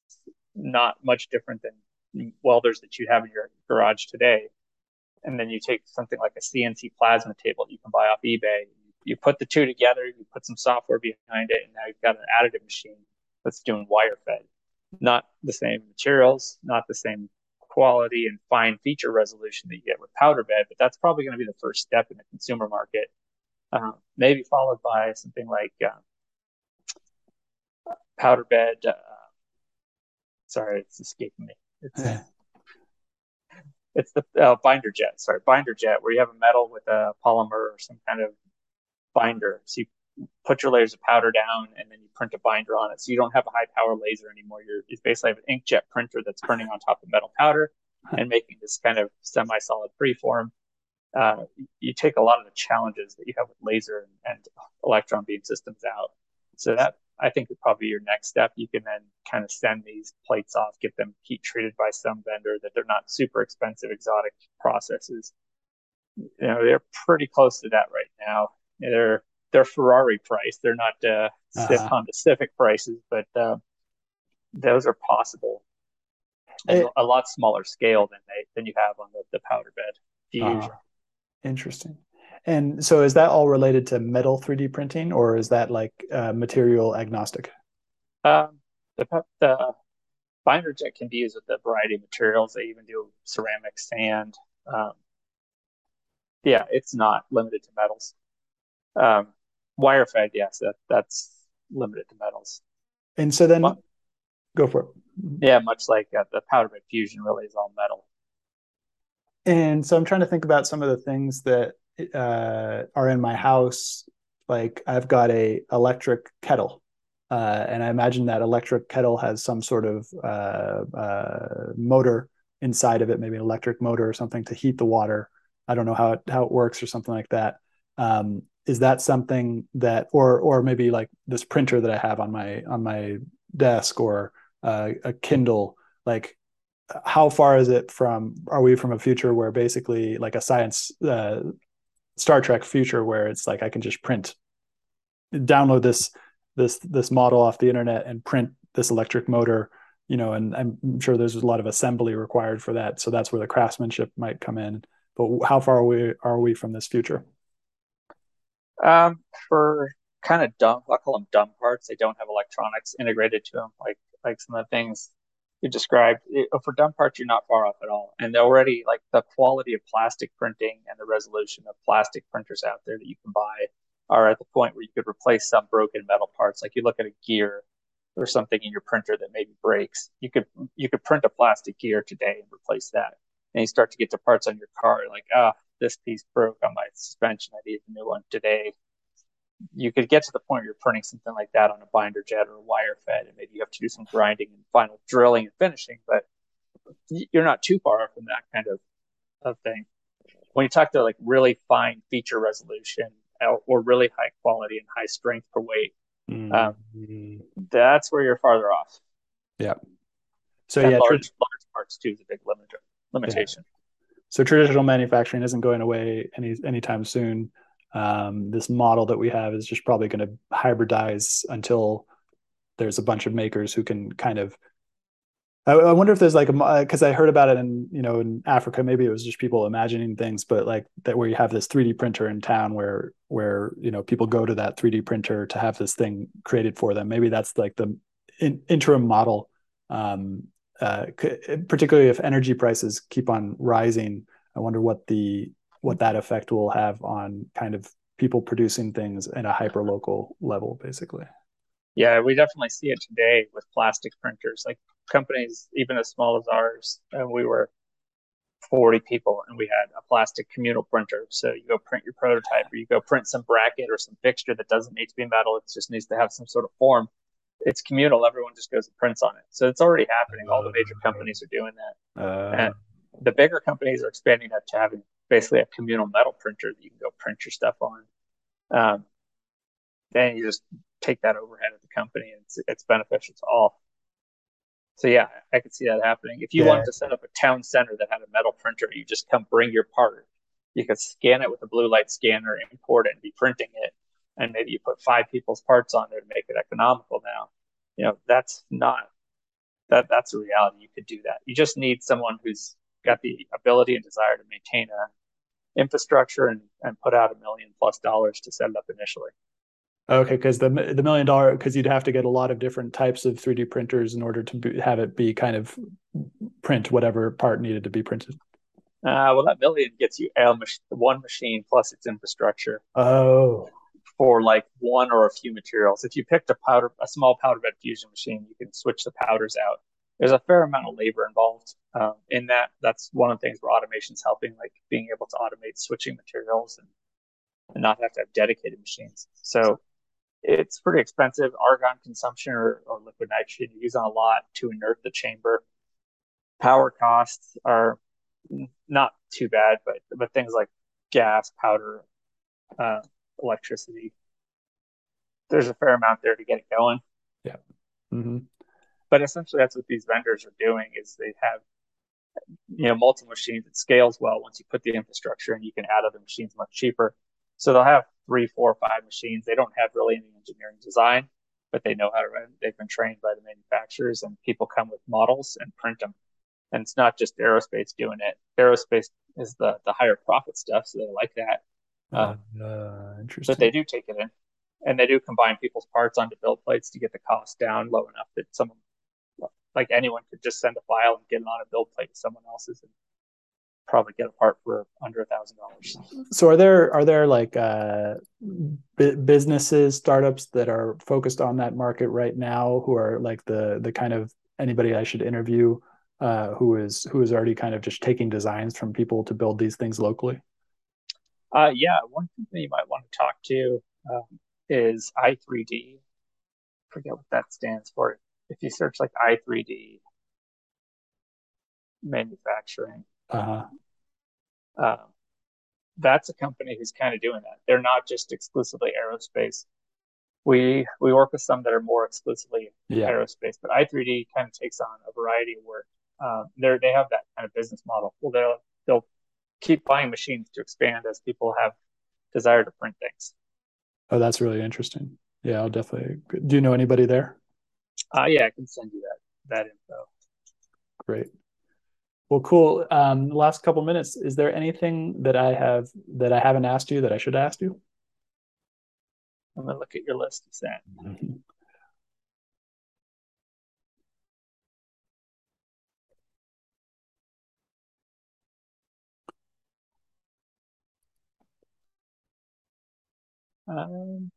not much different than welders that you have in your garage today. And then you take something like a CNC plasma table you can buy off eBay. You put the two together, you put some software behind it, and now you've got an additive machine that's doing wire fed. Not the same materials, not the same quality and fine feature resolution that you get with powder bed, but that's probably going to be the first step in the consumer market. Uh, maybe followed by something like uh, powder bed. Uh, sorry, it's escaping me. It's, it's the uh, binder jet. Sorry, binder jet, where you have a metal with a polymer or some kind of binder. So you put your layers of powder down, and then you print a binder on it. So you don't have a high power laser anymore. You're it's basically have an inkjet printer that's printing on top of metal powder and making this kind of semi-solid preform. Uh, you take a lot of the challenges that you have with laser and, and electron beam systems out. So that I think would probably be your next step. You can then kind of send these plates off, get them heat treated by some vendor that they're not super expensive exotic processes. You know, they're pretty close to that right now. They're they're Ferrari price. They're not uh, uh-huh. Honda Civic prices, but uh, those are possible. It, a lot smaller scale than they than you have on the, the powder bed fusion. Uh, interesting. And so is that all related to metal 3D printing or is that like uh, material agnostic? Um, the, the binder jet can be used with a variety of materials. They even do ceramic, sand. Um, yeah, it's not limited to metals. Um, wire fed, yes, that, that's limited to metals. And so then, but, go for it. Yeah, much like uh, the powder bed fusion really is all metal. And so I'm trying to think about some of the things that uh, are in my house, like I've got a electric kettle, uh, and I imagine that electric kettle has some sort of uh, uh, motor inside of it, maybe an electric motor or something to heat the water. I don't know how it how it works or something like that. Um, is that something that, or or maybe like this printer that I have on my on my desk or uh, a Kindle, like how far is it from are we from a future where basically like a science uh, Star Trek future where it's like I can just print, download this this this model off the internet and print this electric motor, you know, and I'm sure there's a lot of assembly required for that. So that's where the craftsmanship might come in. But how far we are we from this future? Um, for kind of dumb, I call them dumb parts. They don't have electronics integrated to them, like like some of the things you described. It, for dumb parts you're not far off at all. And already like the quality of plastic printing and the resolution of plastic printers out there that you can buy are at the point where you could replace some broken metal parts. Like you look at a gear or something in your printer that maybe breaks. You could you could print a plastic gear today and replace that. And you start to get to parts on your car like ah this piece broke on my suspension i need a new one today you could get to the point where you're printing something like that on a binder jet or a wire fed, and maybe you have to do some grinding and final drilling and finishing, but you're not too far from that kind of, of thing. When you talk to like really fine feature resolution or really high quality and high strength per weight, mm-hmm. um, that's where you're farther off. Yeah. So and yeah, large, tr- large parts too is a big limiter, limitation. Yeah. So traditional manufacturing isn't going away any anytime soon. Um, this model that we have is just probably going to hybridize until there's a bunch of makers who can kind of I, I wonder if there's like a because I heard about it in you know in Africa maybe it was just people imagining things but like that where you have this 3D printer in town where where you know people go to that 3D printer to have this thing created for them. Maybe that's like the in, interim model um, uh, particularly if energy prices keep on rising I wonder what the what that effect will have on kind of people producing things in a hyper local level, basically. Yeah, we definitely see it today with plastic printers. Like companies, even as small as ours, and we were 40 people and we had a plastic communal printer. So you go print your prototype or you go print some bracket or some fixture that doesn't need to be metal. It just needs to have some sort of form. It's communal. Everyone just goes and prints on it. So it's already happening. All the major companies are doing that. Uh, and the bigger companies are expanding that to having basically a communal metal printer that you can go print your stuff on. Um, then you just take that overhead of the company and it's, it's beneficial to all. So yeah, I could see that happening. If you yeah. wanted to set up a town center that had a metal printer, you just come bring your part. You could scan it with a blue light scanner, import it, and be printing it. And maybe you put five people's parts on there to make it economical. Now, you know that's not that that's a reality. You could do that. You just need someone who's got the ability and desire to maintain a infrastructure and, and put out a million plus dollars to set it up initially. Okay, because the the million dollar because you'd have to get a lot of different types of 3D printers in order to be, have it be kind of print whatever part needed to be printed. Uh, well, that million gets you a mach- one machine plus its infrastructure. Oh, for like one or a few materials. If you picked a powder, a small powder bed fusion machine, you can switch the powders out. There's a fair amount of labor involved um, in that. That's one of the things where automation is helping, like being able to automate switching materials and, and not have to have dedicated machines. So it's pretty expensive. Argon consumption or, or liquid nitrogen you use on a lot to inert the chamber. Power costs are not too bad, but but things like gas, powder, uh, electricity, there's a fair amount there to get it going. Yeah. Mm-hmm. But essentially, that's what these vendors are doing: is they have you know multiple machines. It scales well once you put the infrastructure, and you can add other machines much cheaper. So they'll have three, four, five machines. They don't have really any engineering design, but they know how to run. They've been trained by the manufacturers, and people come with models and print them. And it's not just aerospace doing it. Aerospace is the the higher profit stuff, so they like that. Uh, uh, interesting. But they do take it in, and they do combine people's parts onto build plates to get the cost down low enough that someone, like anyone, could just send a file and get it on a build plate to someone else's and probably get a part for under a thousand dollars. So are there are there like uh, businesses startups that are focused on that market right now who are like the the kind of anybody I should interview uh, who is who is already kind of just taking designs from people to build these things locally? Uh, yeah, one company you might want to talk to um, is i3D. I forget what that stands for. If you search like i3D manufacturing, uh-huh. Um, that's a company who's kind of doing that. They're not just exclusively aerospace. We we work with some that are more exclusively yeah. aerospace, but i3D kind of takes on a variety of work. Um, they they have that kind of business model. Well, they'll they'll keep buying machines to expand as people have desire to print things. Oh, that's really interesting. Yeah, I'll definitely. Do you know anybody there? Uh, yeah, I can send you that that info. Great. Well, cool. Um, last couple minutes, is there anything that I have that I haven't asked you that I should ask you? I'm gonna look at your list you sent. Mm-hmm. Um,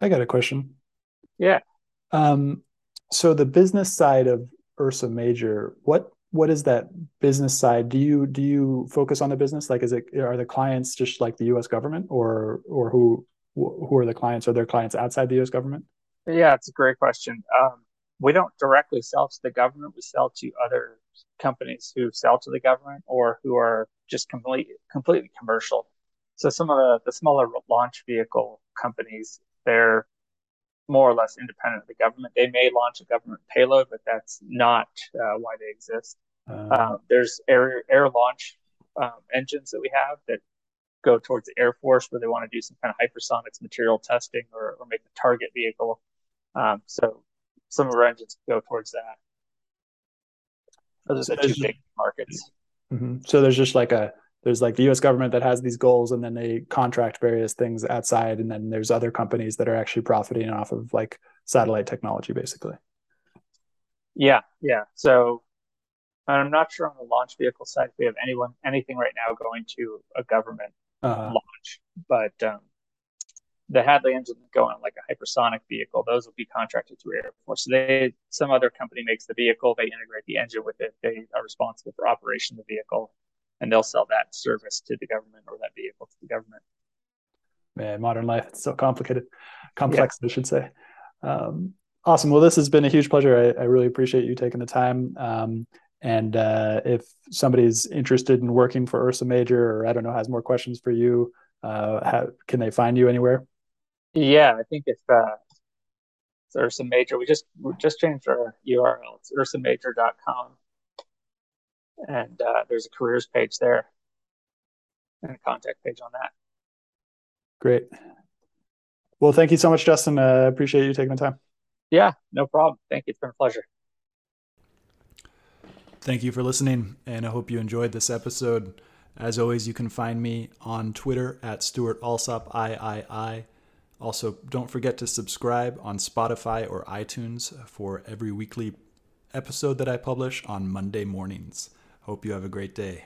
I got a question. Yeah. Um, so the business side of Ursa Major, what what is that business side? Do you do you focus on the business? Like, is it are the clients just like the U.S. government, or or who who are the clients? Are there clients outside the U.S. government? Yeah, it's a great question. Um, we don't directly sell to the government. We sell to other companies who sell to the government or who are just completely completely commercial. So some of the, the smaller launch vehicle companies they're more or less independent of the government. They may launch a government payload, but that's not uh, why they exist. Uh, there's air air launch um, engines that we have that go towards the Air Force where they want to do some kind of hypersonics material testing or, or make a target vehicle. Um, so some of our engines go towards that. Those are the two big markets. Mm-hmm. So there's just like a there's like the US government that has these goals and then they contract various things outside and then there's other companies that are actually profiting off of like satellite technology basically yeah yeah so i'm not sure on the launch vehicle side if we have anyone anything right now going to a government uh-huh. launch but um, the Hadley engine go on like a hypersonic vehicle. Those will be contracted through Air Force. So they some other company makes the vehicle, they integrate the engine with it, they are responsible for operation of the vehicle, and they'll sell that service to the government or that vehicle to the government. Man, modern life it's so complicated, complex, yeah. I should say. Um, awesome. Well, this has been a huge pleasure. I, I really appreciate you taking the time. Um, and uh, if somebody's interested in working for Ursa Major, or I don't know, has more questions for you, uh, how, can they find you anywhere? Yeah, I think if uh, it's Ursa Major, we just we just changed our URL. It's ursamajor.com, and uh, there's a careers page there and a contact page on that. Great. Well, thank you so much, Justin. I uh, appreciate you taking the time. Yeah, no problem. Thank you. It's been a pleasure. Thank you for listening, and I hope you enjoyed this episode. As always, you can find me on Twitter at Stewart Alsop III. Also, don't forget to subscribe on Spotify or iTunes for every weekly episode that I publish on Monday mornings. Hope you have a great day.